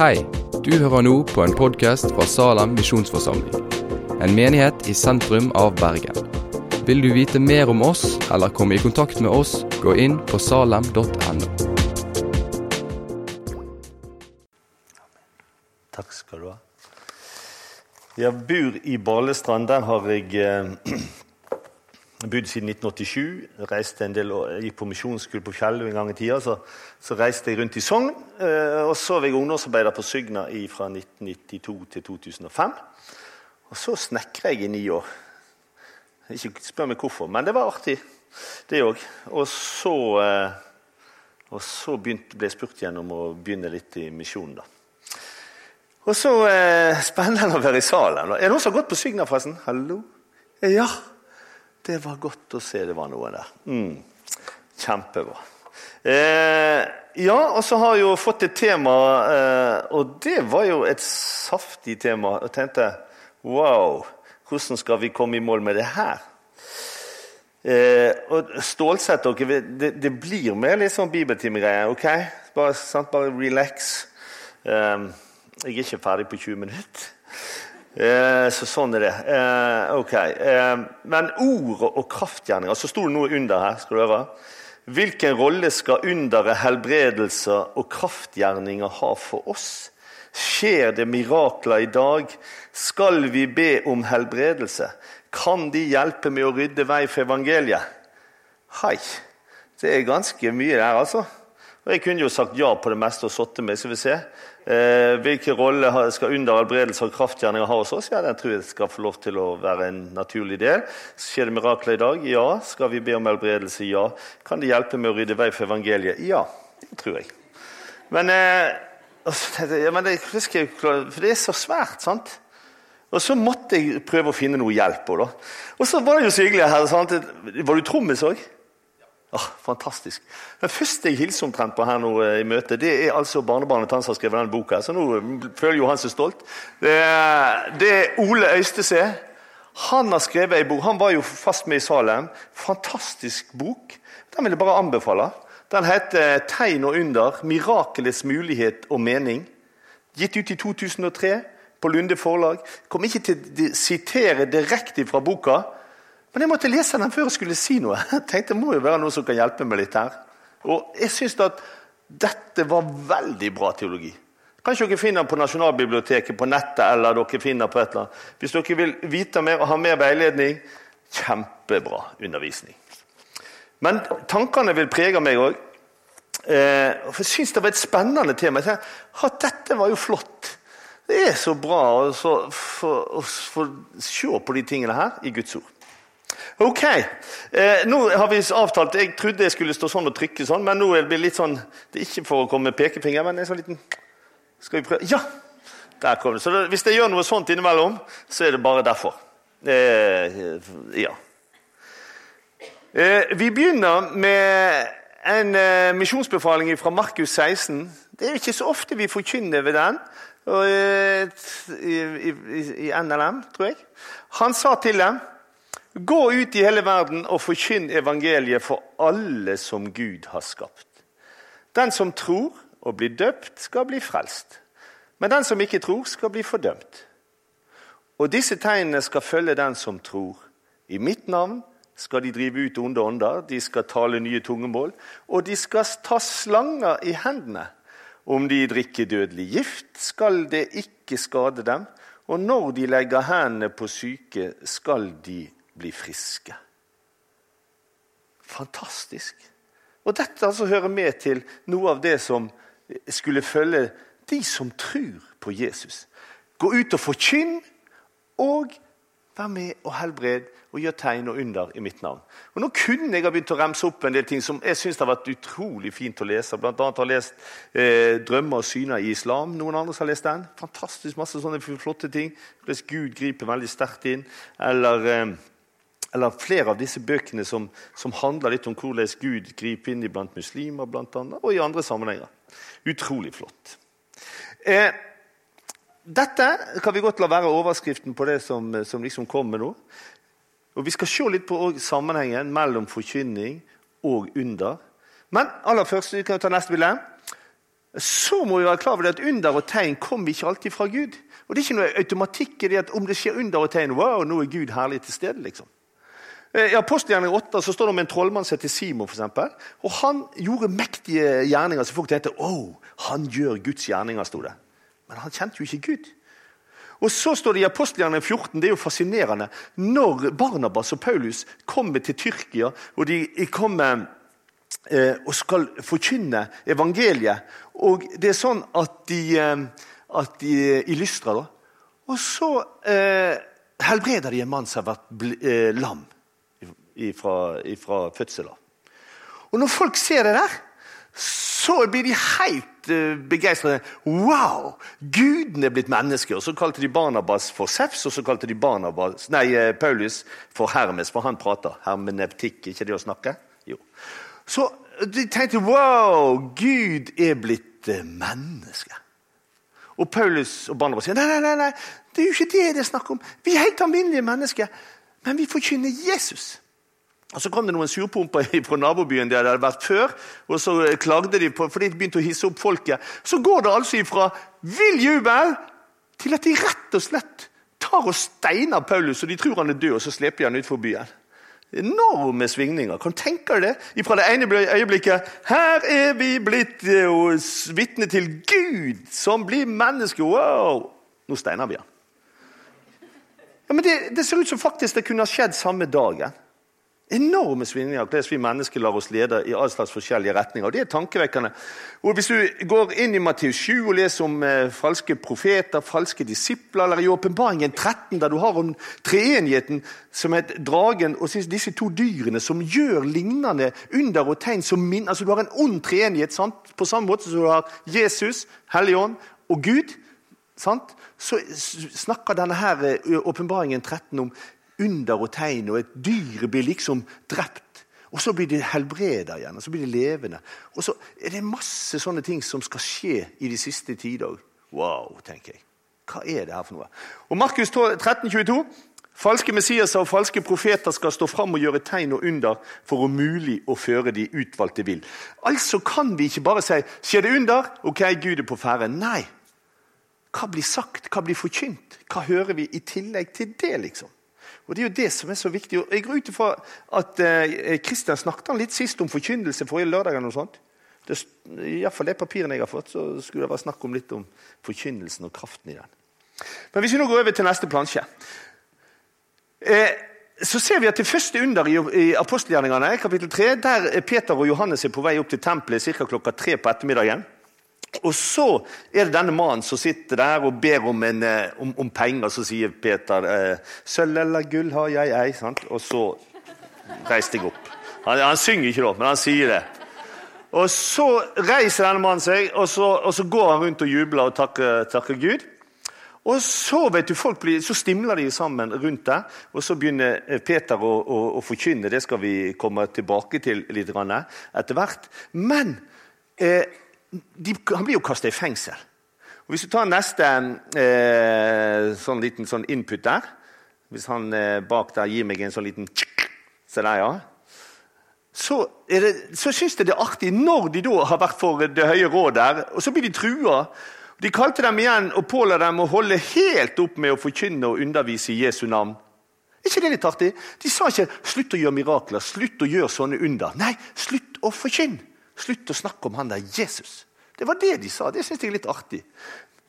Hei, du hører nå på en podkast fra Salem misjonsforsamling. En menighet i sentrum av Bergen. Vil du vite mer om oss eller komme i kontakt med oss, gå inn på salem.no. Takk skal du ha. Jeg bor i Balestrand. Der har jeg eh, bodd siden 1987. Reiste en del år, gikk på misjonsskole på Fjellet en gang i tida. Så, så, reiste jeg rundt i Sogn. Eh, og så var jeg ungdomsarbeider på Sygna fra 1992 til 2005. Og så snekra jeg i ni år. Ikke spør meg hvorfor, men det var artig, det òg. Og så, eh, og så begynte, ble jeg spurt igjen om å begynne litt i misjonen. da. Og så eh, spennende å være i salen. Er det noen som har gått på Sygna, forresten? Hallo? Ja. Det var godt å se det var noe der. Mm. Kjempebra. Eh, ja, og så har jeg jo fått et tema, eh, og det var jo et saftig tema. Og tenkte wow, hvordan skal vi komme i mål med det her? Eh, og Stålsett dere, det, det, blir mer litt sånn bibeltimegreier. ok? Bare, sant? Bare relax. Eh, jeg er ikke ferdig på 20 minutter. Eh, så sånn er det. Eh, ok. Eh, men ordet og kraftgjerninger Så sto det noe under her. skal du høre. Hvilken rolle skal underet, helbredelser og kraftgjerninger ha for oss? Skjer det mirakler i dag? Skal vi be om helbredelse? Kan de hjelpe med å rydde vei for evangeliet? Hei. Det er ganske mye der, altså. Og Jeg kunne jo sagt ja på det meste og sittet meg, Skal vi se. Eh, hvilken rolle skal under helbredelse og kraftgjerninger ha hos oss? Ja, Den tror jeg skal få lov til å være en naturlig del. Skjer det mirakler i dag? Ja. Skal vi be om helbredelse? Ja. Kan det hjelpe med å rydde vei for evangeliet? Ja, det tror jeg. Men, eh, ja, men det, for det er så svært, sant? Og så måtte jeg prøve å finne noe hjelp på. da. Og så var det jo så hyggelig her. Sant? Var du trommis òg? Oh, fantastisk. Den første jeg hilser omtrent på her nå eh, i møtet, det er altså barnebarnet hans som har skrevet denne boka. Så nå føler jo han seg stolt. Det det er Ole Øystese. Han har skrevet ei bok. Han var jo fast med i Salem. Fantastisk bok. Den vil jeg bare anbefale. Den heter 'Tegn og under mirakelets mulighet og mening'. Gitt ut i 2003 på Lunde forlag. Kom ikke til å sitere direkte fra boka. Men jeg måtte lese den før jeg skulle si noe. Jeg tenkte det må jo være noe som kan hjelpe meg litt her. Og jeg syns at dette var veldig bra teologi. Kanskje dere finner den på Nasjonalbiblioteket, på nettet, eller dere finner på et eller annet. Hvis dere vil vite mer og ha mer veiledning, kjempebra undervisning. Men tankene vil prege meg òg. Eh, jeg syns det var et spennende tema. Jeg tenkte, dette var jo flott. Det er så bra å få se på de tingene her i Guds ord. Ok, eh, nå har vi avtalt Jeg trodde jeg skulle stå sånn og trykke sånn, men nå er det litt sånn Det er ikke for å komme med pekefinger, men en sånn liten Skal vi prøve? Ja! Der kom det. Så det, hvis jeg gjør noe sånt innimellom, så er det bare derfor. Eh, ja. Eh, vi begynner med en eh, misjonsbefaling fra Markus 16. Det er ikke så ofte vi forkynner ved den og, eh, i, i, i NLM, tror jeg. Han sa til dem Gå ut i hele verden og forkynn evangeliet for alle som Gud har skapt. Den som tror og blir døpt, skal bli frelst. Men den som ikke tror, skal bli fordømt. Og disse tegnene skal følge den som tror. I mitt navn skal de drive ut onde ånder, de skal tale nye tungemål, og de skal ta slanger i hendene. Om de drikker dødelig gift, skal det ikke skade dem, og når de legger hendene på syke, skal de bli friske. Fantastisk. Og dette altså hører med til noe av det som skulle følge de som tror på Jesus. Gå ut og forkynn, og vær med og helbred og gjør tegn og under i mitt navn. Og Nå kunne jeg ha begynt å remse opp en del ting som jeg synes har vært utrolig fint å lese. Blant annet har jeg lest eh, 'Drømmer og syner i islam'. Noen andre har lest den? Fantastisk masse sånne flotte ting. Hvordan Gud griper veldig sterkt inn. Eller eh, eller flere av disse bøkene som, som handler litt om hvordan Gud griper inn iblant muslimer blant annet, og i andre sammenhenger. Utrolig flott. Eh, dette kan vi godt la være overskriften på det som, som liksom kommer nå. Og Vi skal se litt på sammenhengen mellom forkynning og under. Men aller først, vi kan ta neste bilde. så må vi være klar over at under og tegn kommer ikke alltid fra Gud. Og Det er ikke noe automatikk i det at om det skjer under og tegn, wow, nå er Gud herlig til stede. liksom. Eh, I Apostelgjerning 8 så står det om en trollmann som heter Simon. For eksempel. og Han gjorde mektige gjerninger så folk tenkte oh, han gjør Guds gjerninger. stod det. Men han kjente jo ikke Gud. Og så står det i Apostelgjerningen 14, det er jo fascinerende, når Barnabas og Paulus kommer til Tyrkia, og de kommer eh, og skal forkynne evangeliet. Og det er sånn at de, eh, at de i Lystra da, Og så eh, helbreder de en mann som har vært eh, lam fra fødselen. Og når folk ser det der, så blir de helt uh, begeistret. Wow! Guden er blitt menneske. Og Så kalte de Barnabas for Sefs, og så kalte de Barnabas, nei, eh, Paulus for Hermes, for han prater. Hermenevtikk, ikke det å snakke? Jo. Så de tenkte wow, Gud er blitt uh, menneske. Og Paulus og Barnabas sier nei, nei, nei, nei, det er jo ikke det det er snakk om. Vi er helt alminnelige mennesker, men vi forkynner Jesus. Og Så kom det noen surpumper fra nabobyen der det hadde vært før. og Så klagde de på, fordi de begynte å hisse opp folket. Så går det altså ifra vill jubel til at de rett og slett tar og steiner Paulus, og de tror han er død, og så sleper de han utfor byen. Enorme svingninger. Kan tenke deg det? Fra det ene øyeblikket Her er vi blitt uh, vitne til Gud som blir menneske. Wow! Nå steiner vi han. Ja, men det, det ser ut som faktisk det kunne ha skjedd samme dagen. Enorme svingninger hvordan vi mennesker lar oss lede i all slags forskjellige retninger. og Det er tankevekkende. Og Hvis du går inn i Matteus 7 og leser om eh, falske profeter, falske disipler, eller i Åpenbaringen 13, der du har om treenigheten som het dragen og disse to dyrene som gjør lignende under og tegn som min, altså Du har en ond treenighet sant? på samme måte som du har Jesus, Helligånd og Gud. Sant? Så snakker denne her eh, åpenbaringen 13 om under og tegn, og et dyr blir liksom drept. Og så blir de helbreda igjen, og så blir de levende. Og så er det masse sånne ting som skal skje i de siste tider. Wow, tenker jeg. Hva er det her for noe? Og Markus 13, 22. Falske Messiaser og falske profeter skal stå fram og gjøre tegn og under for å mulig å føre de utvalgte vill. Altså kan vi ikke bare si 'Skjer det under?' Ok, Gud er på ferde. Nei. Hva blir sagt? Hva blir forkynt? Hva hører vi i tillegg til det? liksom? Og Det er jo det som er så viktig. Jeg går ut ifra at Kristian eh, snakket litt sist om forkynnelse forrige lørdag. eller noe sånt. Det, Iallfall det papirene jeg har fått, så skulle det være snakk om litt om forkynnelsen og kraften i den. Men hvis vi nå går over til neste plansje eh, så ser vi at det første under i, i apostelgjerningene, kapittel 3, der Peter og Johannes er på vei opp til tempelet ca. klokka tre på ettermiddagen. Og så er det denne mannen som sitter der og ber om, en, eh, om, om penger. Så sier Peter eh, 'Sølv eller gull har jeg ei.' Sant? Og så reiser jeg opp. Han, han, synger ikke da, men han sier det. Og så reiser denne mannen seg, og så, og så går han rundt og jubler og takker, takker Gud. Og så vet du, folk blir, så stimler de sammen rundt der, og så begynner eh, Peter å, å, å forkynne. Det skal vi komme tilbake til litt etter hvert. Men eh, de, han blir jo kasta i fengsel. Og Hvis du tar neste eh, sånn liten sånn input der Hvis han eh, bak der gir meg en sånn liten Se der, ja. Så, det, så syns jeg det er artig når de da har vært for Det høye råd der, og så blir de trua. De kalte dem igjen og påla dem å holde helt opp med å forkynne og undervise i Jesu navn. Er ikke det litt artig? De sa ikke 'slutt å gjøre mirakler', 'slutt å gjøre sånne under'. Nei, slutt å forkynne. Slutt å snakke om han der Jesus. Det var det de sa. Det syns jeg er litt artig.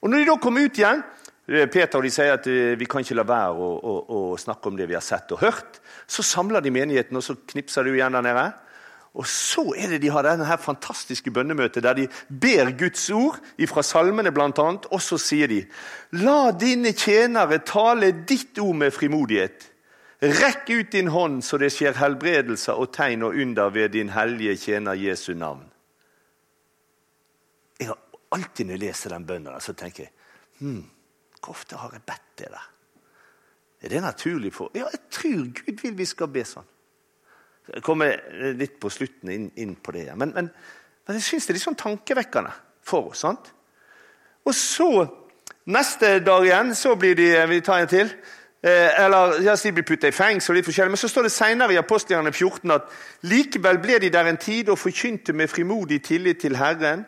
Og Når de da kommer ut igjen eh, Peter og de sier at eh, vi kan ikke la være å, å, å, snakke om det vi har sett og hørt. Så samler de menigheten, og så knipser du igjen der nede. Og så er det de har denne her fantastiske bønnemøtet der de ber Guds ord fra salmene bl.a. Og så sier de La dine tjenere tale ditt ord med frimodighet. Rekk ut din hånd så det skjer helbredelser og tegn og under ved din hellige tjener Jesu navn. Jeg har alltid når jeg leser den bønnen, så tenker jeg hm, Hvor ofte har jeg bedt det der? Er det naturlig for Ja, jeg tror Gud vil vi skal be sånn. Jeg kommer litt på slutten inn, inn på det. Men, men, men jeg syns det er litt sånn tankevekkende for oss. sant? Og så, neste dag igjen, så blir de Vi tar en til. Eh, eller ja, De blir putta i fengsel, litt forskjellig, men så står det senere i apostlene 14 at likevel ble de der en tid og forkynte med frimodig tillit til Herren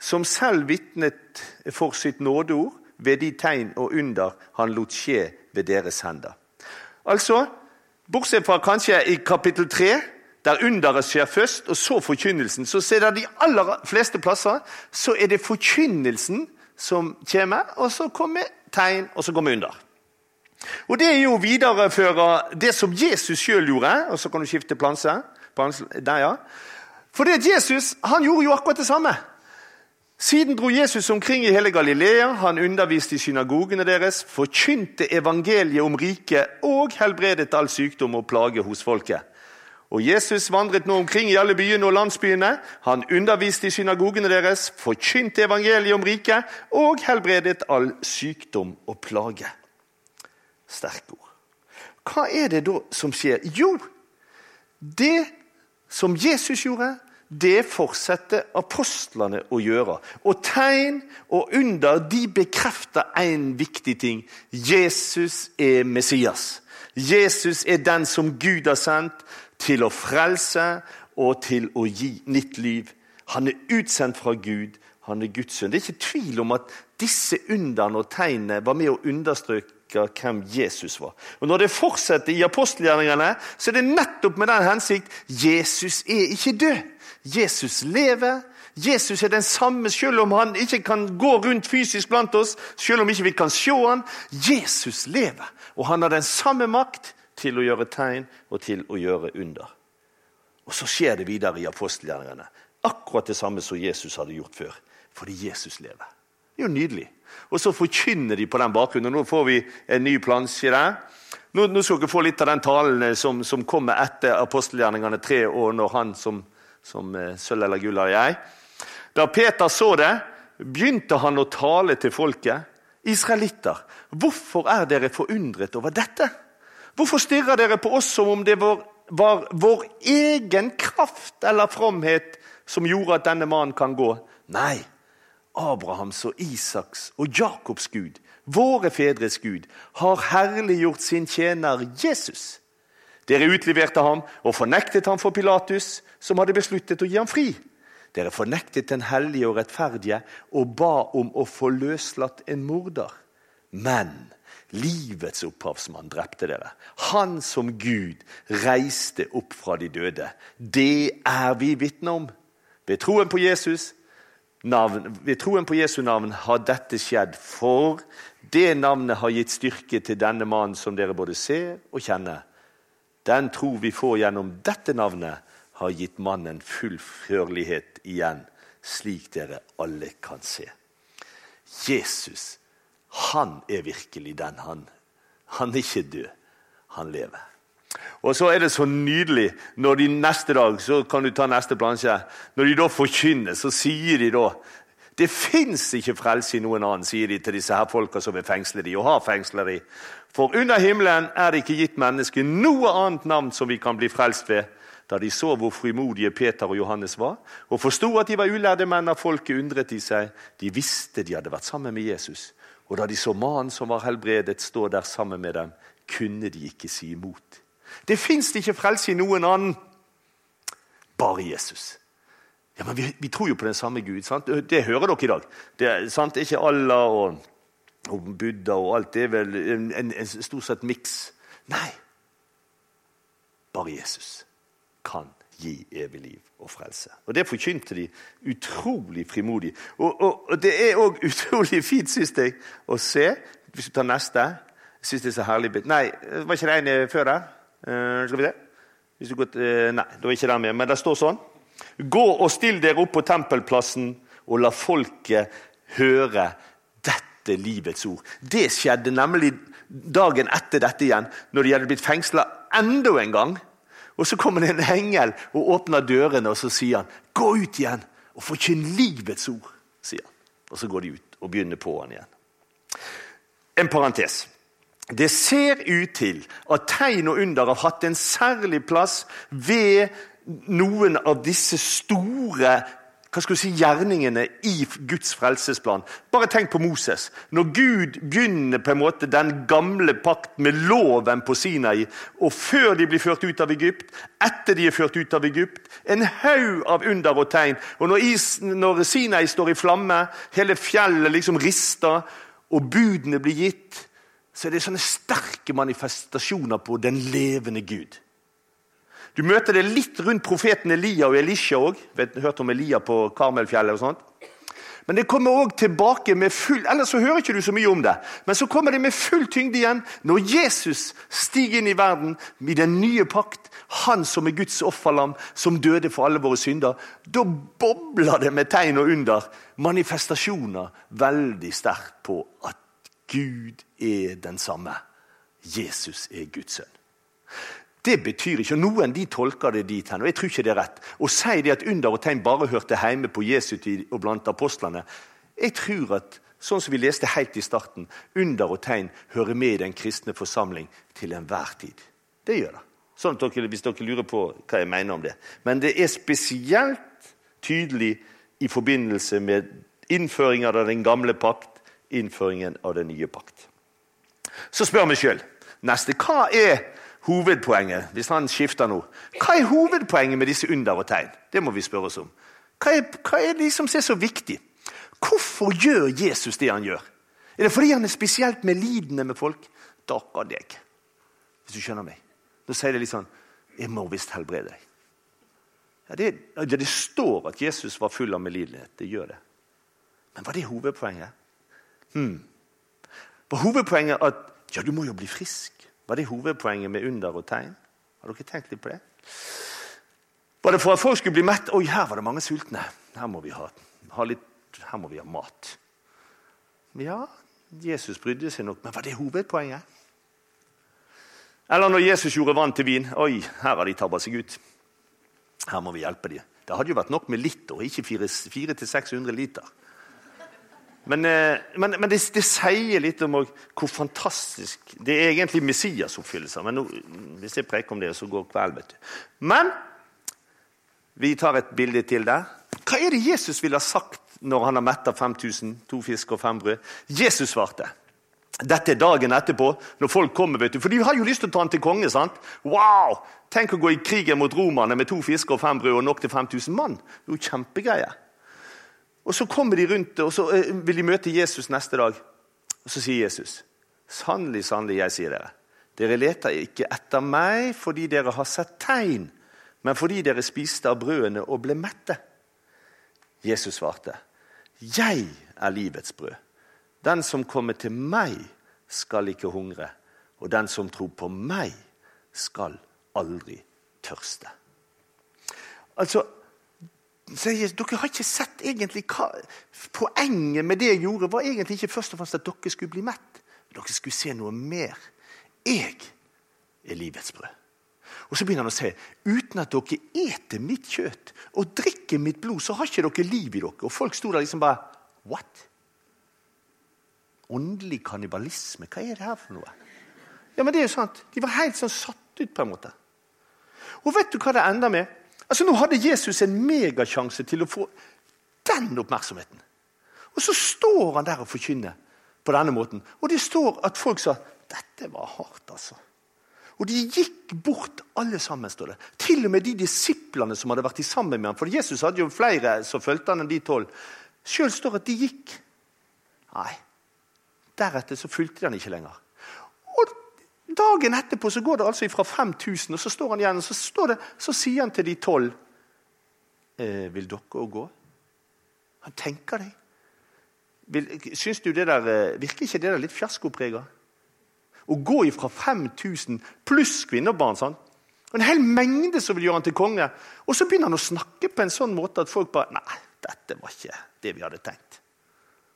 som selv vitnet for sitt nådeord ved de tegn og under han lot skje ved deres hender. Altså, Bortsett fra kanskje i kapittel 3, der underet skjer først, og så forkynnelsen, så ser dere de aller fleste plasser så er det forkynnelsen som kommer, og så kommer tegn, og så kommer under. Og Det er jo å videreføre det som Jesus sjøl gjorde. og Så kan du skifte planse. Der, ja. For det Jesus han gjorde jo akkurat det samme. Siden dro Jesus omkring i hele Galilea. Han underviste i synagogene deres, forkynte evangeliet om riket og helbredet all sykdom og plage hos folket. Og Jesus vandret nå omkring i alle byene og landsbyene. Han underviste i synagogene deres, forkynte evangeliet om riket og helbredet all sykdom og plage. Sterke ord. Hva er det da som skjer? Jo, det som Jesus gjorde, det fortsetter apostlene å gjøre. Og tegn og under de bekrefter én viktig ting. Jesus er Messias. Jesus er den som Gud har sendt til å frelse og til å gi nytt liv. Han er utsendt fra Gud. Han er Guds sønn. Det er ikke tvil om at disse underne og tegnene var med å understreke hvem Jesus var. Og Når det fortsetter i apostelgjerningene, så er det nettopp med den hensikt Jesus er ikke død. Jesus lever. Jesus er den samme selv om han ikke kan gå rundt fysisk blant oss. Selv om ikke vi kan se han. Jesus lever, og han har den samme makt til å gjøre tegn og til å gjøre under. Og Så skjer det videre i apostelgjerningene. Akkurat det samme som Jesus hadde gjort før. Fordi Jesus lever. Er jo nydelig. Og så forkynner de på den bakgrunnen. Nå får vi en ny plansje der. Nå, nå skal dere få litt av den talen som, som kommer etter apostelgjerningene tre år, når han som som eh, sølv eller gull har jeg. Da Peter så det, begynte han å tale til folket. Israelitter, hvorfor er dere forundret over dette? Hvorfor stirrer dere på oss som om det var, var vår egen kraft eller fromhet som gjorde at denne mannen kan gå? Nei, Abrahams og Isaks og Jakobs Gud, våre fedres Gud, har herliggjort sin tjener Jesus. Dere utleverte ham og fornektet ham for Pilatus, som hadde besluttet å gi ham fri. Dere fornektet den hellige og rettferdige og ba om å få løslatt en morder. Men livets opphavsmann drepte dere. Han som Gud reiste opp fra de døde. Det er vi vitner om. Ved troen på Jesus navn, ved troen på Jesu navn har dette skjedd, for det navnet har gitt styrke til denne mannen som dere både ser og kjenner. Den tro vi får gjennom dette navnet, har gitt mannen full førlighet igjen, slik dere alle kan se. Jesus, han er virkelig den han. Han er ikke død, han lever. Og så er det så nydelig når de neste dag så kan du ta neste plansje, når de da forkynner, så sier de da det fins ikke frelse i noen annen, sier de til disse her folka som vil fengsle de, og har fengsla de. For under himmelen er det ikke gitt mennesket noe annet navn som vi kan bli frelst ved da de så hvor frimodige Peter og Johannes var, og forsto at de var ulærde menn av folket, undret de seg. De visste de hadde vært sammen med Jesus. Og da de så mannen som var helbredet, stå der sammen med dem, kunne de ikke si imot. Det fins ikke frelse i noen annen, bare Jesus. Ja, men vi, vi, tror jo på den samme Gud. sant? Det hører dere i dag. Det er sant? Ikke Allah og, og Buddha og alt. Det er vel en, en, en stort sett miks. Nei, bare Jesus kan gi evig liv og frelse. Og Det forkynte de utrolig frimodig. Og, og, og Det er òg utrolig fint, syns jeg, å se. Hvis du tar neste. Jeg syns det er så herlig. Nei, var ikke det en før der? Uh, skal vi se? Hvis du går til, uh, nei, det var ikke den med, men det står sånn. Gå og still dere opp på tempelplassen og la folket høre dette livets ord. Det skjedde nemlig dagen etter dette igjen, når de hadde blitt fengsla enda en gang. Og Så kommer det en engel og åpner dørene og så sier han, 'Gå ut igjen og forkynn livets ord'. sier han. Og Så går de ut og begynner på han igjen. En parentes. Det ser ut til at tegn og under har hatt en særlig plass ved noen av disse store hva skal du si, gjerningene i Guds frelsesplan. Bare tenk på Moses. Når Gud begynner på en måte den gamle pakt med loven på Sinai, og før de blir ført ut av Egypt, etter de er ført ut av Egypt En haug av under og tegn. Og når, is, når Sinai står i flamme, hele fjellet liksom rister, og budene blir gitt, så er det sånne sterke manifestasjoner på den levende Gud. Du møter det litt rundt profeten Elia og Elisha òg. Hørt om Elia på Karmelfjellet og sånt. Men det kommer også tilbake med full Ellers så hører ikke du så mye om det. Men så kommer det med full tyngde igjen når Jesus stiger inn i verden i den nye pakt. Han som er Guds offerlam, som døde for alle våre synder. Da bobler det med tegn og under. Manifestasjoner veldig sterkt på at Gud er den samme. Jesus er Guds sønn. Det betyr ikke, og Noen de tolker det dit hen, og jeg tror ikke det er rett. Å si det at under og tegn bare hørte hjemme på Jesu tid og blant apostlene. Jeg tror at, sånn som vi leste helt i starten, under og tegn hører med i den kristne forsamling til enhver tid. Det gjør det. Sånn dere, Hvis dere lurer på hva jeg mener om det. Men det er spesielt tydelig i forbindelse med innføringen av den gamle pakt, innføringen av den nye pakt. Så spør vi sjøl neste hva er hovedpoenget hvis han skifter nå? Hva er hovedpoenget med disse under og tegn? Det må vi spørre oss om. Hva er, hva er det som er så viktig? Hvorfor gjør Jesus det han gjør? Er det fordi han er spesielt medlidende med folk? Dakker deg. Hvis du skjønner meg. Nå sier det litt sånn Jeg må visst helbrede deg. Ja, det, det, står at Jesus var full av medlidenhet. Det gjør det. Men var det hovedpoenget? Hmm. For hovedpoenget at ja, du må jo bli frisk? Var det hovedpoenget med under og tegn? Har dere tenkt litt på det? Var det for at folk skulle bli mett? Oi, her var det mange sultne. Her må vi ha, ha litt, her må vi ha mat. Ja, Jesus brydde seg nok, men var det hovedpoenget? Eller når Jesus gjorde vann til vin. Oi, her har de tabba seg ut. Her må vi hjelpe dem. Det hadde jo vært nok med liter, ikke 400-600 liter. Men, eh, men, men det, det, sier litt om hvor fantastisk Det er egentlig Messias-oppfyllelser. Men nå, hvis jeg preker om det, så går kvelden. vet du. Men vi tar et bilde til der. Hva er det Jesus ville ha sagt når han har metta 5000, to fisk og fem brød? Jesus svarte. Dette er dagen etterpå, når folk kommer. vet du. For de har jo lyst til å ta han til konge. sant? Wow! Tenk å gå i krigen mot romerne med to fisker og fem brød og nok til 5000 mann. Det er jo kjempegreier. Og Så kommer de rundt og så eh, vil de møte Jesus neste dag. Og Så sier Jesus, 'Sannelig, sannelig, jeg sier dere.' 'Dere leter ikke etter meg fordi dere har sett tegn, men fordi dere spiste av brødene og ble mette.' Jesus svarte, 'Jeg er livets brød. Den som kommer til meg, skal ikke hungre, og den som tror på meg, skal aldri tørste.' Altså, sier dere har ikke sett egentlig hva Poenget med det jeg gjorde, var egentlig ikke først og fremst at dere skulle bli mett. Dere skulle se noe mer. Jeg er livets brød. Og Så begynner han å si uten at dere eter mitt kjøtt og drikker mitt blod, så har ikke dere liv i dere. Og folk sto der liksom bare What? Åndelig kannibalisme? Hva er det her for noe? Ja, men det er jo sant. De var helt sånn satt ut, på en måte. Og vet du hva det ender med? Altså Nå hadde Jesus en megasjanse til å få den oppmerksomheten. Og så står han der og forkynner på denne måten. Og det står at folk sa dette var hardt, altså. Og de gikk bort, alle sammen. står det. Til og med de disiplene som hadde vært sammen med ham. For Jesus hadde jo flere som fulgte han enn de tolv. Sjøl står det at de gikk. Nei, deretter så fulgte de han ikke lenger. Dagen etterpå så går det altså fra 5000, og så står han igjen og så, det, så sier han til de tolv eh, Vil dere òg gå? Han tenker deg. Vil, syns du det der, eh, Virker ikke det der litt fiaskoprega? Å gå ifra 5000 pluss kvinnebarn sånn. Og En hel mengde som vil gjøre han til konge. Og så begynner han å snakke på en sånn måte at folk bare Nei, dette var ikke det vi hadde tenkt.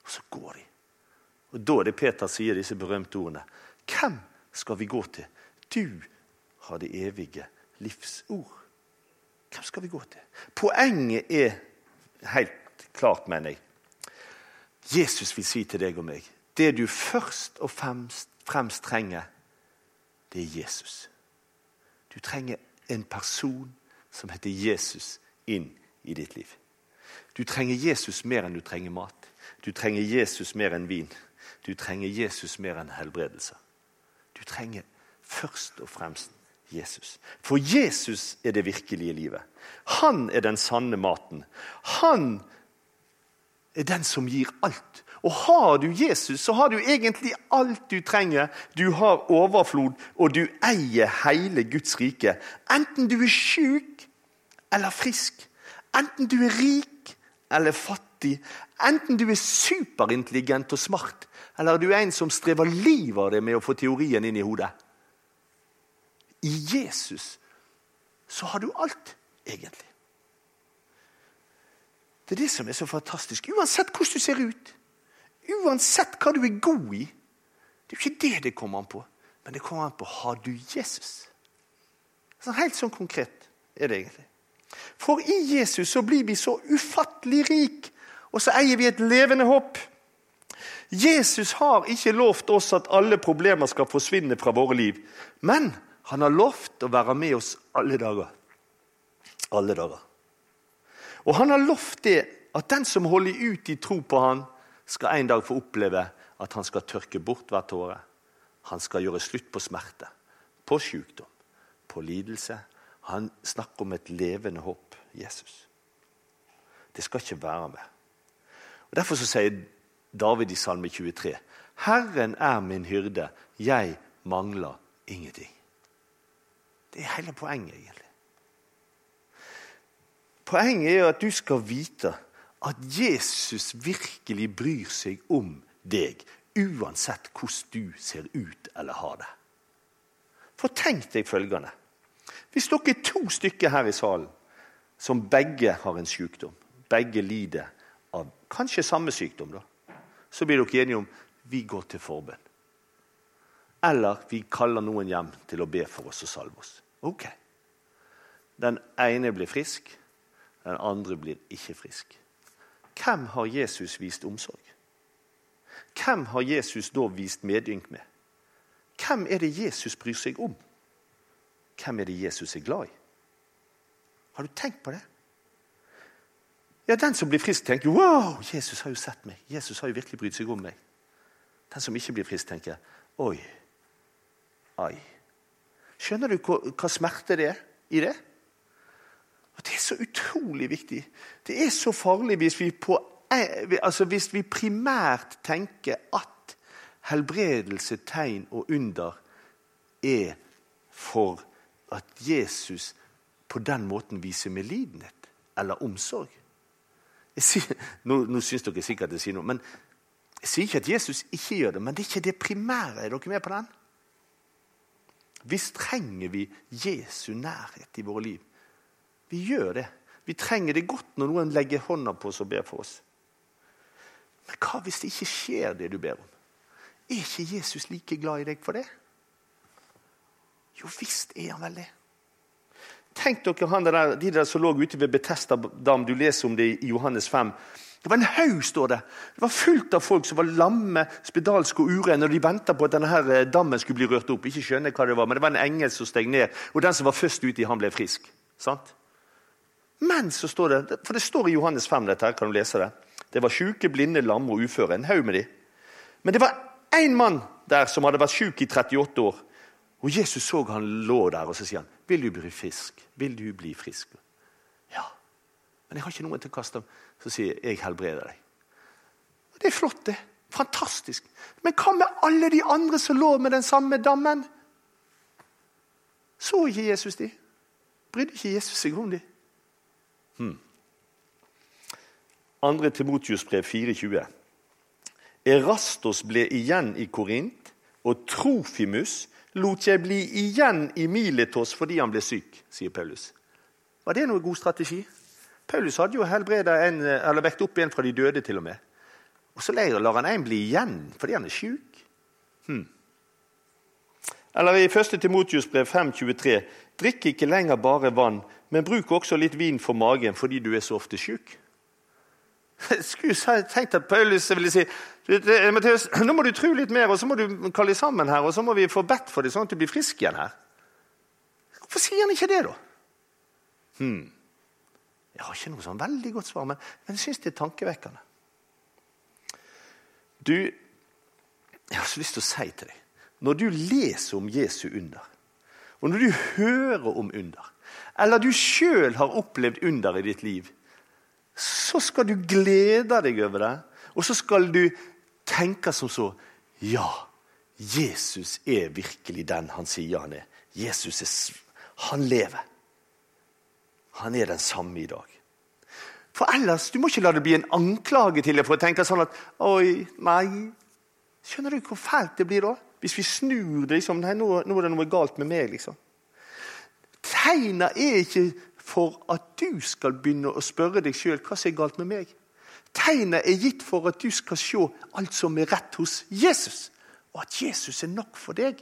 Og så går de. Og Da er det Peter sier disse berømte ordene. Hvem skal vi gå til. Du har det evige livsord. Hvem skal vi gå til? Poenget er helt klart, mener jeg. Jesus vil si til deg og meg det du først og fremst, fremst trenger, det er Jesus. Du trenger en person som heter Jesus, inn i ditt liv. Du trenger Jesus mer enn du trenger mat. Du trenger Jesus mer enn vin. Du trenger Jesus mer enn helbredelse. Du trenger først og fremst Jesus. For Jesus er det virkelige livet. Han er den sanne maten. Han er den som gir alt. Og har du Jesus, så har du egentlig alt du trenger. Du har overflod, og du eier hele Guds rike. Enten du er sjuk eller frisk. Enten du er rik eller fattig. Enten du er superintelligent og smart, eller du er en som strever livet av det med å få teorien inn i hodet. I Jesus så har du alt, egentlig. Det er det som er så fantastisk. Uansett hvordan du ser ut, uansett hva du er god i. Det er jo ikke det det kommer an på, men det kommer an på har du Jesus. Så helt sånn konkret er det egentlig. For i Jesus så blir vi så ufattelig rik, og så eier vi et levende håp. Jesus har ikke lovt oss at alle problemer skal forsvinne fra våre liv. Men han har lovt å være med oss alle dager. Alle dager. Og han har lovt det at den som holder ut i tro på han, skal en dag få oppleve at han skal tørke bort hver tåre. Han skal gjøre slutt på smerte, på sykdom, på lidelse. Han snakker om et levende håp, Jesus. Det skal ikke være med. Derfor sier David i Salme 23.: Herren er min hyrde, jeg mangler ingenting. Det er hele poenget, egentlig. Poenget er at du skal vite at Jesus virkelig bryr seg om deg, uansett hvordan du ser ut eller har det. For tenk deg følgende. Hvis dere er to stykker her i salen som begge har en sykdom, begge lider av kanskje samme sykdom, da, så blir dere enige om vi går til forbønn. Eller vi kaller noen hjem til å be for oss og salve oss. Ok. Den ene blir frisk, den andre blir ikke frisk. Hvem har Jesus vist omsorg? Hvem har Jesus da vist medynk med? Hvem er det Jesus bryr seg om? Hvem er det Jesus er glad i? Har du tenkt på det? Ja, Den som blir frisk, tenker wow, Jesus har jo sett meg. Jesus har jo virkelig brydd seg om meg. Den som ikke blir frisk, tenker oi, ai. Skjønner du hva, hva smerte det er i det? Og Det er så utrolig viktig. Det er så farlig hvis vi, på, altså hvis vi primært tenker at helbredelse, tegn og under er for at Jesus på den måten viser medlidenhet eller omsorg. Sier, nå nå syns dere sikkert jeg sier noe, men jeg sier ikke at Jesus ikke gjør det. Men det er ikke det primære. Er dere med på den? Visst trenger vi Jesu nærhet i våre liv. Vi gjør det. Vi trenger det godt når noen legger hånda på oss og ber for oss. Men hva hvis det ikke skjer det du ber om? Er ikke Jesus like glad i deg for det? Jo visst er han vel det. Tenk dere han der, de der som lå ute ved Betesta dam. Du leser om det i Johannes 5. Det var en haug, står det. Det var fullt av folk som var lamme, spedalske og urene. Og de venta på at denne eh, dammen skulle bli rørt opp. Ikke skjønner hva det var, Men det var en engel som steg ned, og den som var først ute, han ble frisk. Sant? Men så står det For det står i Johannes 5, dette her, kan du lese det. Det var sjuke, blinde, lamme og uføre. En haug med de. Men det var én mann der som hadde vært sjuk i 38 år. Og Jesus så han lå der, og så sier han, 'Vil du bli frisk? Vil du bli frisk?' Ja. Men jeg har ikke noen til å kaste. Så sier jeg, helbreder deg'. Det er flott, det. Fantastisk. Men hva med alle de andre som lå med den samme dammen? Så ikke Jesus de? Brydde ikke Jesus seg om de? Hmm. Andre Timotius brev 4,20. Erastos ble igjen i Korint, og Trofimus lot jeg bli igjen i Miletos fordi han ble syk, sier Paulus. Var det noe god strategi? Paulus hadde jo en, vekt opp en fra de døde, til og med. Og så lar han en bli igjen fordi han er syk. Hmm. Eller i 1. Timotius brev 5,23.: Drikk ikke lenger bare vann, men bruk også litt vin for magen fordi du er så ofte syk. Skulle tenkt at Paulus ville si Matteus, nå må du tro litt mer, og så må du kalle sammen her, og så må vi få bedt for dem, sånn at du blir frisk igjen her. Hvorfor sier han ikke det, da? Hmm. Jeg har ikke noe sånn veldig godt svar, men, men jeg syns det er tankevekkende. Du, jeg har så lyst til å si til deg Når du leser om Jesu under, og når du hører om under, eller du sjøl har opplevd under i ditt liv, så skal du glede deg over det. Og så skal du tenke som så Ja, Jesus er virkelig den han sier han er. Jesus er, han lever. Han er den samme i dag. For ellers, Du må ikke la det bli en anklage til deg for å tenke sånn at Oi, nei. Skjønner du hvor fælt det blir da? Hvis vi snur det liksom, nei, nå, nå er det noe galt med meg. liksom. Tegna er ikke for at du skal begynne å spørre deg sjøl hva som er galt med meg. Tegnet er gitt for at du skal se alt som er rett hos Jesus. Og at Jesus er nok for deg,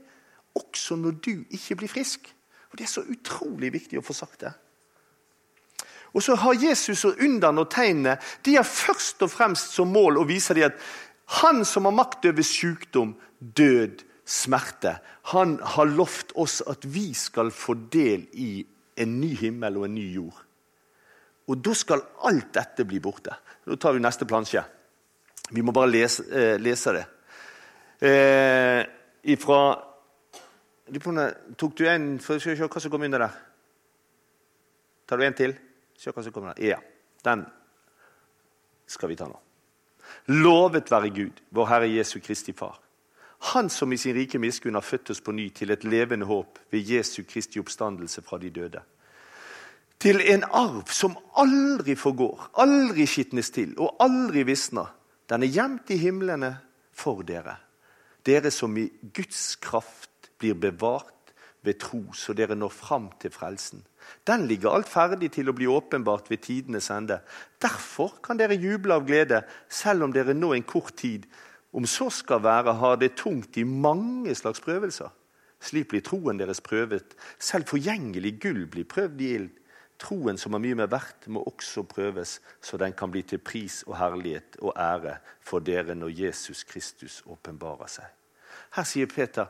også når du ikke blir frisk. Og Det er så utrolig viktig å få sagt det. Og så har Jesus og underne og tegnene de har først og fremst som mål å vise dem at han som har makt over sykdom, død, smerte, han har lovt oss at vi skal få del i en ny himmel og en ny jord. Og da skal alt dette bli borte. Da tar vi neste plansje. Vi må bare lese, eh, lese det. Eh, ifra Tok du en for vi se hva som kommer under der? Tar du en til? Se hva som kommer der. Ja, den skal vi ta nå. Lovet være Gud, vår Herre Jesu Kristi Far. Han som i sin rike miskunn har født oss på ny til et levende håp ved Jesu Kristi oppstandelse fra de døde til en arv som aldri forgår, aldri skitnes til og aldri visner. Den er gjemt i himlene for dere, dere som i Guds kraft blir bevart ved tro, så dere når fram til frelsen. Den ligger alt ferdig til å bli åpenbart ved tidenes ende. Derfor kan dere juble av glede, selv om dere nå en kort tid, om så skal være, har det tungt i mange slags prøvelser. Slik blir troen deres prøvet. Selv forgjengelig gull blir prøvd i ild Troen som er mye mer verdt, må også prøves, så den kan bli til pris og herlighet og ære for dere når Jesus Kristus åpenbarer seg. Her sier Peter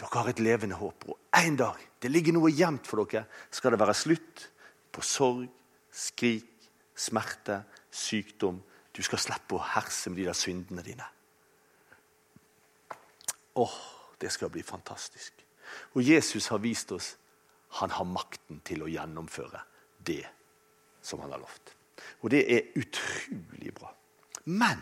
dere har et levende håp. Og en dag, det ligger noe gjemt for dere, skal det være slutt på sorg, skrik, smerte, sykdom. Du skal slippe å herse med de der syndene dine. Åh, det skal bli fantastisk. Og Jesus har vist oss han har makten til å gjennomføre det som han har lovt. Og det er utrolig bra. Men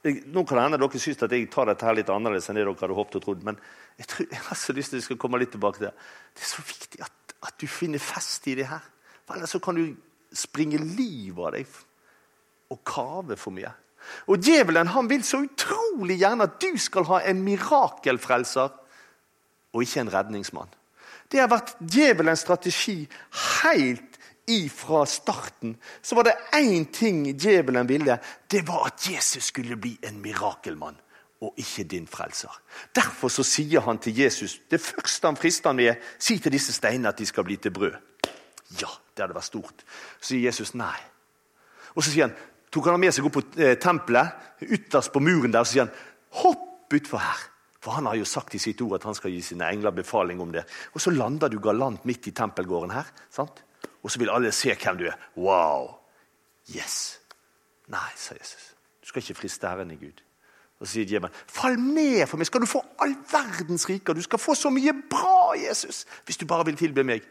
Nå kan det hende dere syns at jeg tar dette her litt annerledes enn det dere hadde håpet og trodd. Men jeg, tror, jeg har så lyst til at vi skal komme litt tilbake til det. Det er så viktig at, at du finner fest i det her. For ellers så kan du springe livet av deg og kave for mye. Og Djevelen han vil så utrolig gjerne at du skal ha en mirakelfrelser og ikke en redningsmann. Det har vært djevelens strategi helt ifra starten. Så var det én ting djevelen ville. Det var at Jesus skulle bli en mirakelmann og ikke din frelser. Derfor så sier han til Jesus det første han frister han med, si til disse steinene at de skal bli til brød. Ja, det hadde vært stort. Så sier Jesus nei. Og så sier han, tok han med seg opp på eh, tempelet, ytterst på muren der, og så sier han hopp utfor her. For han har jo sagt i sitt ord at han skal gi sine engler befaling om det. Og så lander du galant midt i tempelgården her. sant? Og så vil alle se hvem du er. Wow! Yes! Nei, sa Jesus. Du skal ikke friste Herren i Gud. Og så sier djevelen, 'Fall ned for meg, skal du få all verdens riker.' 'Du skal få så mye bra, Jesus, hvis du bare vil tilbe meg.'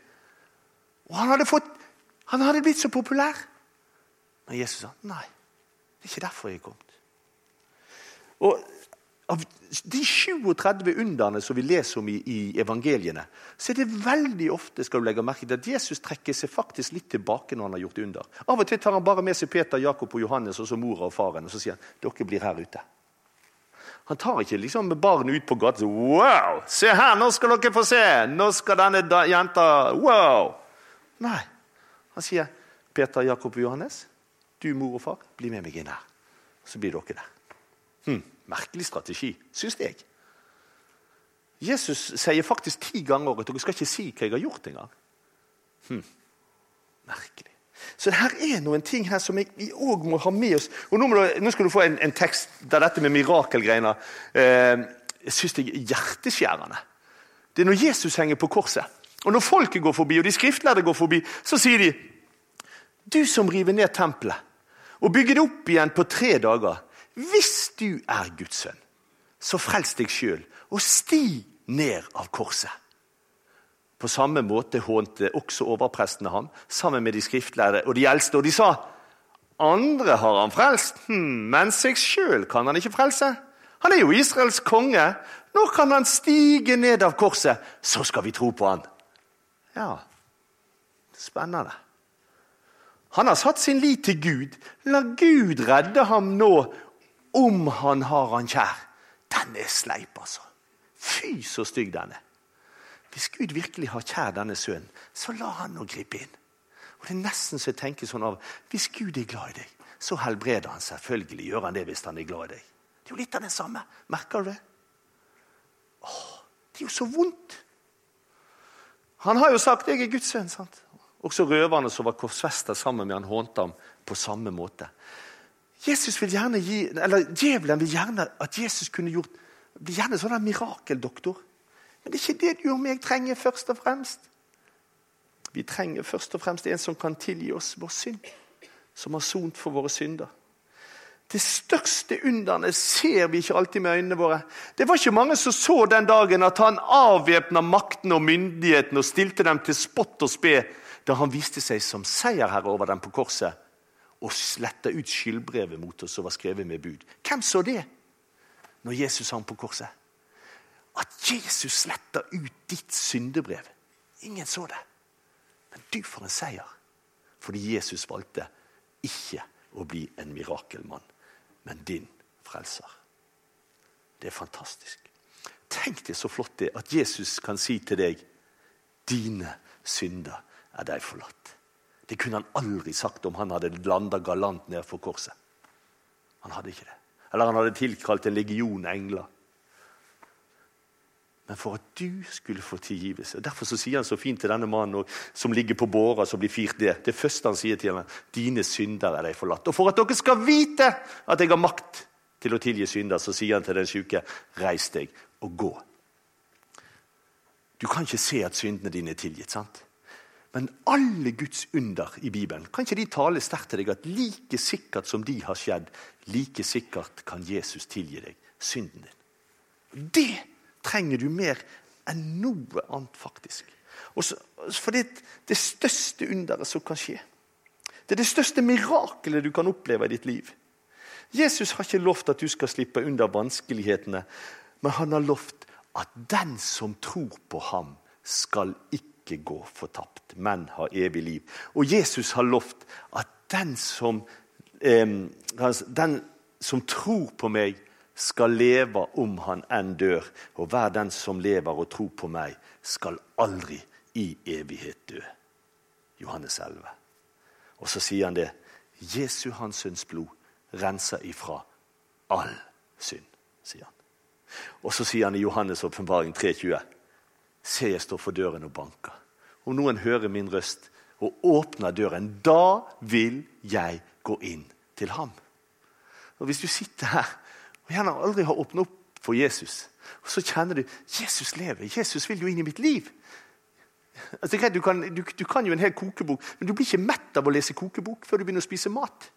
Og han hadde, fått, han hadde blitt så populær. Men Jesus sa, 'Nei, det er ikke derfor jeg er kommet.' Og av de 37 underne som vi leser om i, i, evangeliene, så er det veldig ofte skal du legge merke til at Jesus trekker seg faktisk litt tilbake når han har gjort under. Av og til tar han bare med seg Peter, Jakob og Johannes og så mora og faren og så sier han, dere blir her ute. Han tar ikke liksom barnet ut på gata Wow! Se her, nå skal dere få se! Nå skal denne jenta Wow! Nei. Han sier, Peter, Jakob og Johannes, du, mor og far, bli med meg inn her. Så blir dere der. Hm. Merkelig strategi, syns jeg. Jesus sier faktisk ti ganger at dere skal ikke si hva jeg har gjort engang. Hm. Merkelig. Så her er noen ting her som vi òg må ha med oss. Og Nå, du, nå skal du få en, en, tekst der dette med mirakelgreiene eh, jeg syns det er hjerteskjærende. Det er når Jesus henger på korset. Og Når folket går forbi, og de skriftlærde går forbi, så sier de Du som river ned tempelet og bygger det opp igjen på tre dager. Hvis du er Guds sønn, så frels deg sjøl og sti ned av korset. På samme måte hånte også overprestene ham, sammen med de skriftlærde og de eldste. Og de sa, 'Andre har han frelst, hm, men seg sjøl kan han ikke frelse.' 'Han er jo Israels konge. Nå kan han stige ned av korset, så skal vi tro på han.' Ja, spennende. Han har satt sin lit til Gud. La Gud redde ham nå, om han har han kjær. Den er sleip, altså. Fy, så stygg den er. Hvis Gud virkelig har kjær denne sønnen, så la han nå gripe inn. Og Det er nesten så jeg tenker sånn av Hvis Gud er glad i deg, så helbreder han selvfølgelig. Gjør han det hvis han er glad i deg. Det er jo litt av det samme. Merker du det? Åh, det er jo så vondt. Han har jo sagt 'jeg er Guds sønn'. sant? Også røverne som var korsfesta sammen med han hånte ham på samme måte. Jesus vil gjerne gi, eller Djevelen vil gjerne at Jesus kunne gjort blir gjerne sånn en mirakeldoktor. Men det er ikke det du og meg trenger først og fremst. Vi trenger først og fremst en som kan tilgi oss vår synd. Som har sont for våre synder. Det største underne ser vi ikke alltid med øynene våre. Det var ikke mange som så den dagen at han avvæpna makten og myndigheten og stilte dem til spott og spe da han viste seg som seierherre over dem på korset og sletta ut skyldbrevet mot oss som var skrevet med bud. Hvem så det når Jesus hang på korset? At Jesus sletta ut ditt syndebrev. Ingen så det. Men du får en seier. Fordi Jesus valgte ikke å bli en mirakelmann, men din frelser. Det er fantastisk. Tenk det så flott det at Jesus kan si til deg dine synder er deg forlatt. Det kunne han aldri sagt om han hadde landa galant ned for korset. Han hadde ikke det. Eller han hadde tilkalt en legion engler. Men for at du skulle få tilgivelse. Derfor sier han så fint til denne mannen som ligger på båra som blir firt det. Det første han sier til ham, dine synder er deg forlatt. Og for at dere skal vite at jeg har makt til å tilgi synder, så sier han til den syke, reis deg og gå. Du kan ikke se at syndene dine er tilgitt. sant? Men alle Guds under i Bibelen, kan ikke de tale sterkt til deg at like sikkert som de har skjedd, like sikkert kan Jesus tilgi deg synden din? Det trenger du mer enn noe annet, faktisk. For det er det største underet som kan skje. Det er det største mirakelet du kan oppleve i ditt liv. Jesus har ikke lovt at du skal slippe unna vanskelighetene, men han har lovt at den som tror på ham, skal ikke ikke gå fortapt, men ha evig liv. Og Jesus har lovt at den som, eh, den som tror på meg, skal leve om han enn dør. Og hver den som lever og tror på meg, skal aldri i evighet dø. Johannes 11. Og så sier han det. Jesu hans sønns blod renser ifra all synd, sier han. Og så sier han i Johannes' åpenbaring 3,20.: Se, jeg står for døren og banker. Om noen hører min røst og åpner døren, da vil jeg gå inn til ham. Og Hvis du sitter her og gjerne aldri har åpnet opp for Jesus, og så kjenner du Jesus lever, Jesus vil jo inn i mitt liv. Altså, du, kan, du, du kan jo en hel kokebok, men du blir ikke mett av å lese kokebok før du begynner å spise mat.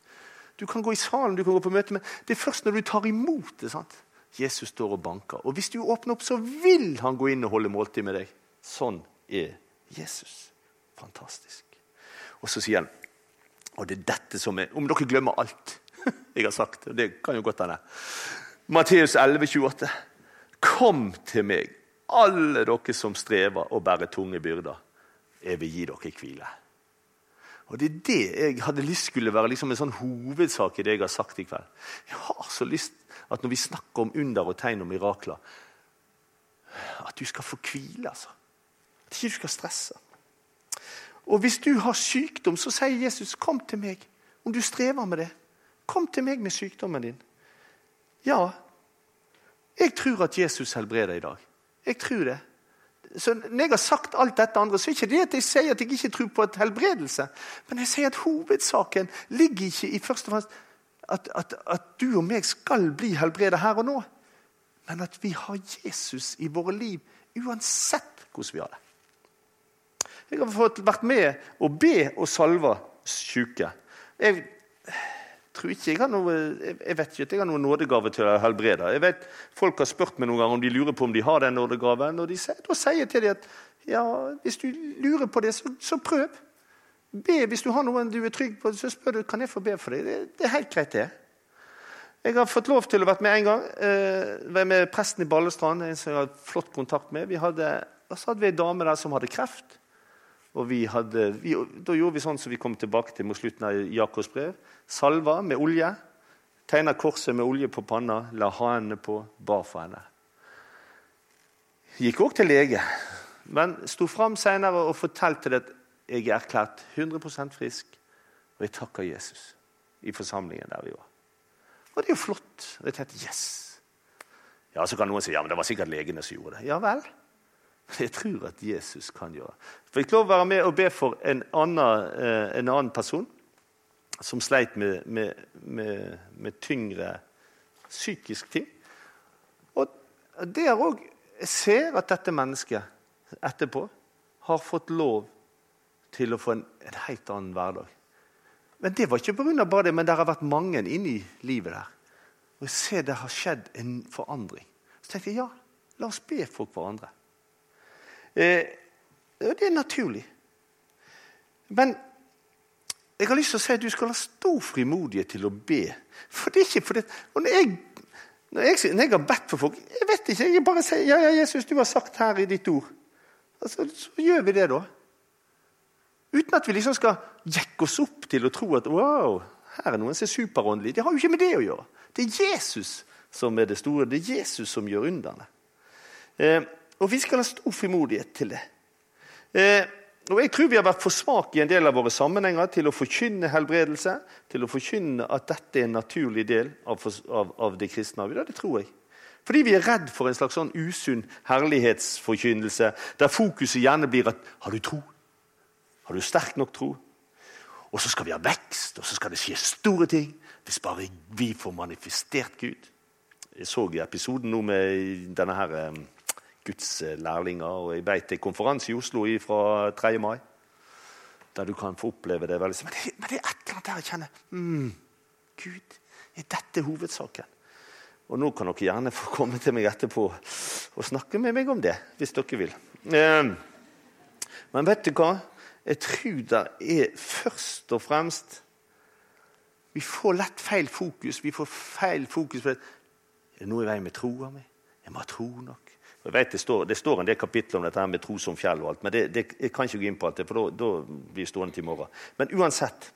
Du kan gå i salen, du kan gå på møte, men det er først når du tar imot det. sant? Jesus står og banker. Og hvis du åpner opp, så vil han gå inn og holde måltid med deg. Sånn er Jesus. Fantastisk. Og så sier han Og det er dette som er Om dere glemmer alt jeg har sagt, og det kan jo godt hende Matteus 11, 28. Kom til meg, alle dere som strever og bærer tunge byrder. Jeg vil gi dere hvile. Og Det er det jeg hadde lyst skulle være liksom en sånn hovedsak i det jeg har sagt i kveld. Jeg har så lyst at når vi snakker om under og tegn og mirakler, at du skal få hvile. altså. At ikke du skal stresse. Og hvis du har sykdom, så sier Jesus, 'Kom til meg.' Om du strever med det, kom til meg med sykdommen din. Ja, jeg tror at Jesus helbreder i dag. Jeg tror det. Så Når jeg har sagt alt dette andre, så er ikke det at jeg sier at jeg ikke tror på et helbredelse. Men jeg sier at hovedsaken ligger ikke i først og fremst at, at, at du og meg skal bli helbredet her og nå. Men at vi har Jesus i våre liv uansett hvordan vi har det. Jeg har fått vært med å be og salve syke. Jeg tror ikke jeg har noe, jeg vet ikke at jeg har noen nådegave til å helbrede. Jeg vet, Folk har spurt meg noen ganger om de lurer på om de har den nådegaven. og de, Da sier jeg til dem at ja, hvis du lurer på det, så, så prøv. Be hvis du har noen du er trygg på. Så spør du kan jeg få be for deg. Det, det er helt greit, det. Jeg har fått lov til å være med en gang. Eh, være med presten i Ballestrand, en som jeg har flott kontakt med. Vi hadde, så hadde vi en dame der som hadde kreft. Og vi hadde, vi, Da gjorde vi sånn som vi kom tilbake til mot slutten av Jakobs brev. Salva med olje. Tegna korset med olje på panna, la hanene på, ba for henne. Gikk òg til lege, men sto fram seinere og fortalte at jeg er erklært 100% frisk, og jeg takker Jesus i forsamlingen der vi var. Og det er jo flott. Og jeg tenkte yes. Ja, Så kan noen si ja, men det var sikkert legene som gjorde det. Ja vel. Jeg tror at Jesus kan gjøre det. Fikk lov å være med og be for en annen, eh, en annen person som sleit med, med, med, med tyngre psykisk ting. Og der òg ser at dette mennesket etterpå har fått lov til å få en, en helt annen hverdag. Men det var ikke pga. bare det, men det har vært mange inni livet der. Og jeg ser det har skjedd en forandring. Så tenkte jeg ja, la oss be for hverandre. Eh, det er naturlig. Men jeg har lyst til å si at du skal ha stor frimodighet til å be. For det er ikke fordi, når jeg, når når jeg har bedt for folk Jeg vet ikke, jeg bare sier ja, ja, Jesus, du har sagt her i ditt ord. Altså, så gjør vi det, da. Uten at vi liksom skal jekke oss opp til å tro at wow, her er noen som er superåndelig. Det har jo ikke med det å gjøre. Det er Jesus som er det store. Det er Jesus som gjør underne. Eh, og vi skal ha stor frimodighet til det. Eh, og Jeg tror vi har vært for svake i en del av våre sammenhenger til å forkynne helbredelse, til å forkynne at dette er en naturlig del av, av, av det kristne arvet. Det tror jeg. Fordi vi er redd for en slags sånn usunn herlighetsforkynnelse, der fokuset gjerne blir at 'har du tro'? Har du sterk nok tro? Og så skal vi ha vekst, og så skal det skje store ting. Hvis bare vi får manifestert Gud. Jeg så episoden nå med denne her eh, Guds eh, lærlinger. og Jeg beit til konferanse i Oslo fra 3. mai. Der du kan få oppleve det. veldig. Men det, men det er et eller annet der jeg kjenner mm, Gud, er dette hovedsaken? Og nå kan dere gjerne få komme til meg etterpå og snakke med meg om det, hvis dere vil. Eh, men vet du hva? Jeg tror det er først og fremst Vi får lett feil fokus. Vi får feil fokus på det. Er det noe i veien med troa mi? Jeg må ha tro nok. Jeg vet, det, står, det står en del kapitler om dette med tro som fjell, og alt, men det, det, jeg kan ikke gå inn på alt det, for da blir vi stående til i morgen. Men uansett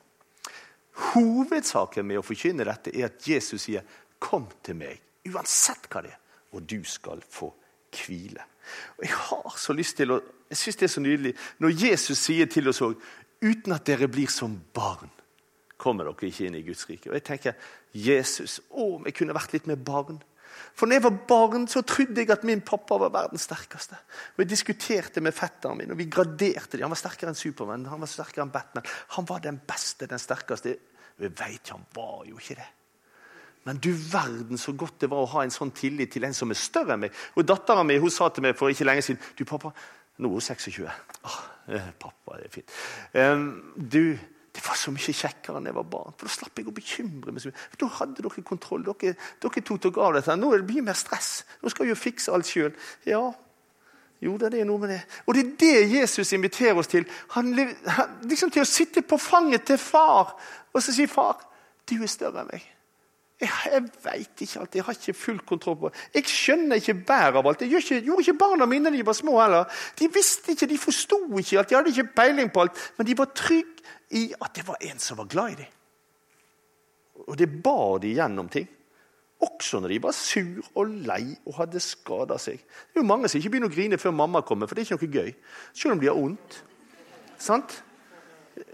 Hovedsaken med å forkynne dette er at Jesus sier 'Kom til meg', uansett hva det er, og du skal få hvile. Og Jeg har så lyst til å Jeg syns det er så nydelig når Jesus sier til oss òg uten at dere blir som barn, kommer dere ikke inn i Guds rike. Og jeg tenker, Jesus, om jeg kunne vært litt mer barn. For når jeg var barn, så trodde jeg at min pappa var verdens sterkeste. Og Jeg diskuterte med fetteren min, og vi graderte dem. Han var sterkere enn Supermann, han var sterkere enn Batman. Han var den beste, den sterkeste. Og jeg veit han var jo ikke det. Men du verden så godt det var å ha en sånn tillit til en som er større enn meg. Og Dattera mi sa til meg for ikke lenge siden du pappa, Nå er hun 26. Åh, pappa, det er fint. Um, du, det var så mye kjekkere enn jeg var barn. For Da slapp jeg å bekymre meg. Da hadde dere kontroll. Dere, dere tok dere av dette. Nå er det mye mer stress. Nå skal vi jo fikse alt sjøl. Ja, jo, det er noe med det. Og det er det Jesus inviterer oss til. Han, liksom Til å sitte på fanget til far og så si 'Far, du er større enn meg'. Jeg, jeg veit ikke alt. Jeg har ikke full kontroll på. Jeg skjønner ikke bæret av alt. Jeg ikke, gjorde ikke barna mine da de var små heller. De visste ikke, de forsto ikke alt. De hadde ikke peiling på alt. Men de var trygge i at det var en som var glad i dem. Og det bar de gjennom ting. Også når de var sur og lei og hadde skada seg. Det er jo mange som ikke begynner å grine før mamma kommer, for det er ikke noe gøy. Selv om de har vondt. Sant?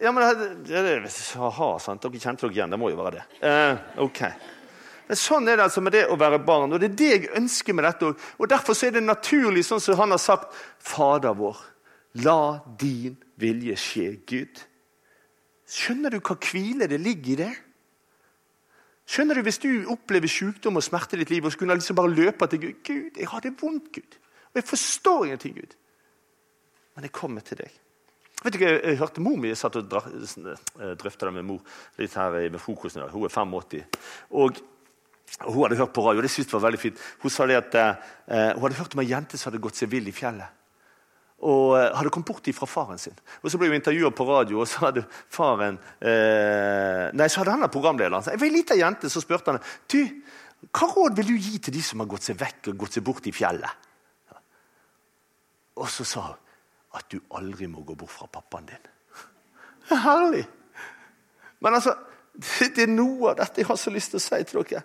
Ja, men det, det, Aha, sant? Dere kjente dere igjen. Det må jo være det. Eh, ok. Men Sånn er det altså med det å være barn. og Det er det jeg ønsker med dette. Og Derfor er det naturlig, sånn som han har sagt, Fader vår, la din vilje skje, Gud. Skjønner du hva hvile det ligger i det? Skjønner du Hvis du opplever sykdom og smerte i ditt liv, og skulle liksom bare løpe til Gud Gud, jeg har det vondt, Gud. Og jeg forstår ingenting, Gud. Men jeg kommer til deg. Vet ikke, Jeg hørte mor mi satt og drøfta det med mor litt her ved frokosten. i. Hun er 85. Og hun hadde hørt på radio, og det syntes jeg var veldig fint. Hun sa det at eh, hun hadde hørt om ei jente som hadde gått seg vill i fjellet. Og eh, hadde kommet bort fra faren sin. Og Så ble hun intervjua på radio, og så hadde faren eh, Nei, så hadde han programlederen. Jeg var ei lita jente, så spurte han du, hva råd vil du gi til de som har gått seg vekk og gått seg bort i fjellet. Og så sa hun at du aldri må gå bort fra pappaen din. Herlig! Men altså, det er noe av dette jeg har så lyst til å si til dere.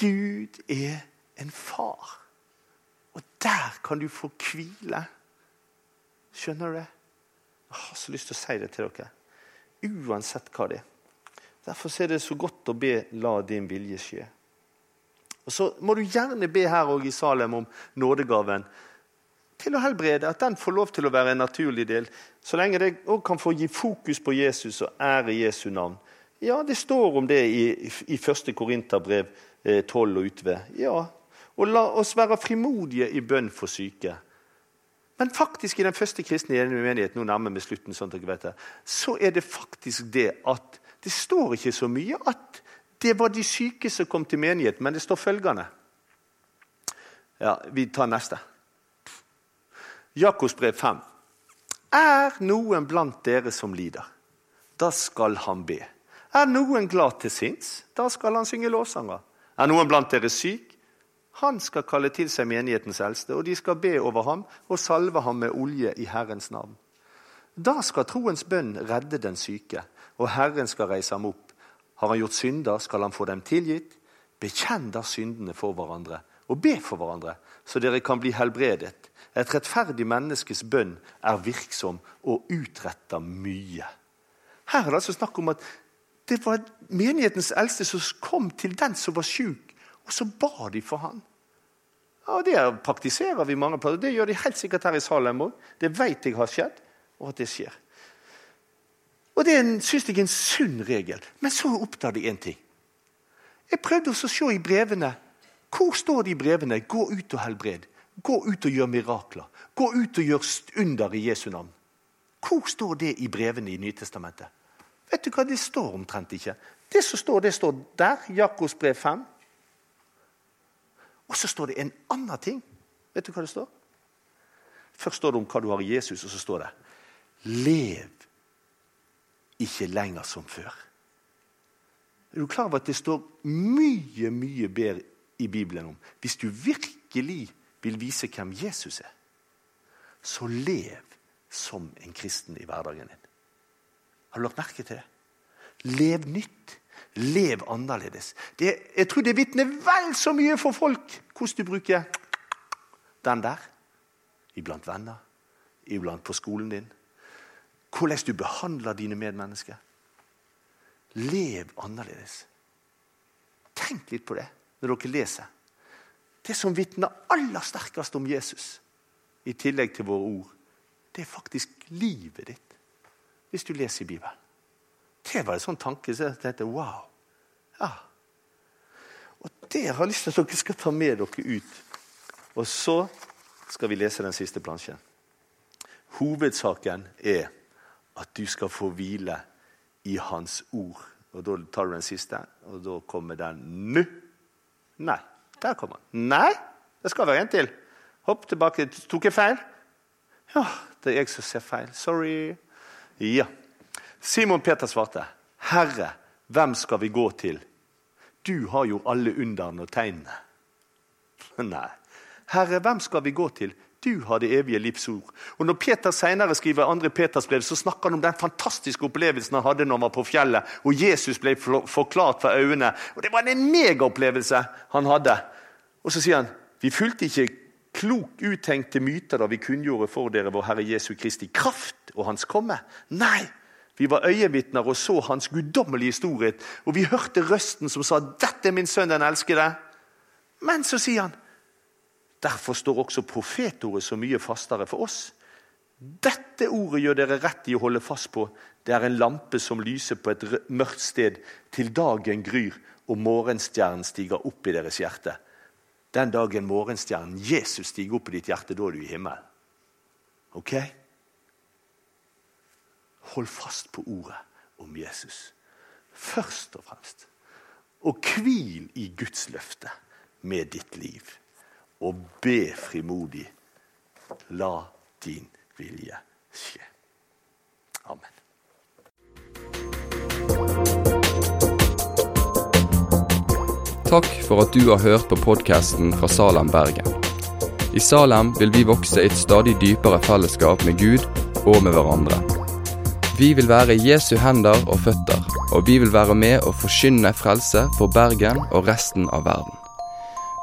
Gud er en far. Og der kan du få hvile. Skjønner du det? Jeg har så lyst til å si det til dere. Uansett hva det er. Derfor er det så godt å be 'la din vilje skje'. Og Så må du gjerne be her også i Salem om nådegaven til å helbrede. At den får lov til å være en naturlig del. Så lenge det òg kan få gi fokus på Jesus og ære Jesu navn. Ja, det står om det i, i 1. Korinterbrev 12 eh, og utved. Ja. Og la oss være frimodige i bønn for syke. Men faktisk i den første kristne menighet nå nærmer vi slutten, sånn at dere vet det, så er det faktisk det at det står ikke så mye at det var de syke som kom til menighet, men det står følgende Ja, Vi tar neste. Jakobs brev 5. Er noen blant dere som lider, da skal han be. Er noen glad til sinns, da skal han synge lovsanger. Er noen blant dere syk, han skal kalle til seg menighetens eldste, og de skal be over ham og salve ham med olje i Herrens navn. Da skal troens bønn redde den syke, og Herren skal reise ham opp. Har han gjort synder, skal han få dem tilgitt. Bekjenn da syndene for hverandre, og be for hverandre, så dere kan bli helbredet. Et rettferdig menneskes bønn er virksom og utretter mye. Her er det altså snakk om at det var menighetens eldste som kom til den som var sjuk, og så ba de for han. Ja, Det praktiserer vi mange plasser. Det gjør de helt sikkert her i Salem òg. Det vet jeg har skjedd, og at det skjer. Og Det syns jeg er en sunn regel. Men så oppdager de én ting. Jeg prøvde å se i brevene. Hvor står det i brevene 'gå ut og helbred'? Gå ut og gjør mirakler. Gå ut og gjør under i Jesu navn. Hvor står det i brevene i Nytestamentet? Vet du hva Det står omtrent ikke. Det som står, det står der. Jakobs brev 5. Og så står det en annen ting. Vet du hva det står? Først står det om hva du har i Jesus, og så står det 'Lev ikke lenger som før. Er du klar over at det står mye, mye bedre i Bibelen om Hvis du virkelig vil vise hvem Jesus er, så lev som en kristen i hverdagen din. Har du lagt merke til det? Lev nytt. Lev annerledes. Det, jeg tror det vitner vel så mye for folk hvordan du bruker den der. Iblant venner, iblant på skolen din, hvordan du behandler dine medmennesker. Lev annerledes. Tenk litt på det når dere leser. Det som vitner aller sterkest om Jesus, i tillegg til våre ord, det er faktisk livet ditt. Hvis du leser i Bibelen. Det var en sånn tanke som jeg tenkte wow. Ja. Og Det har jeg lyst til at dere skal ta med dere ut. Og så skal vi lese den siste plansjen. Hovedsaken er at du skal få hvile i Hans ord. Og Da tar du den siste, og da kommer den nå. Nei, der kommer han. Nei, det skal være en til. Hopp tilbake. Tok jeg feil? Ja, det er jeg som ser feil. Sorry. Ja. Simon Peter svarte, 'Herre, hvem skal vi gå til?' 'Du har jo alle underne og tegnene.' Nei. 'Herre, hvem skal vi gå til?' Du har det evige livs ord. Og Når Peter senere skriver andre Peters brev, så snakker han om den fantastiske opplevelsen han hadde når han var på fjellet, og Jesus ble forklart for øynene. Og Det var en megaopplevelse han hadde. Og så sier han vi fulgte ikke klok uttenkte myter da vi kunngjorde for dere vår Herre Jesu Kristi kraft og Hans komme. Nei, vi var øyevitner og så Hans guddommelige storhet. Og vi hørte røsten som sa 'Dette er min sønn, den elskede'. Men så sier han Derfor står også profetordet så mye fastere for oss. Dette ordet gjør dere rett i å holde fast på. Det er en lampe som lyser på et mørkt sted til dagen gryr og morgenstjernen stiger opp i deres hjerte. Den dagen morgenstjernen Jesus stiger opp i ditt hjerte, da er du i himmelen. Ok? hold fast på ordet om Jesus. Først og fremst. Og hvil i Guds løfte med ditt liv. Og be frimodig. La din vilje skje. Amen. Takk for at du har hørt på podkasten fra Salem, Bergen. I Salem vil vi vokse i et stadig dypere fellesskap med Gud og med hverandre. Vi vil være Jesu hender og føtter, og vi vil være med å forkynne frelse for Bergen og resten av verden.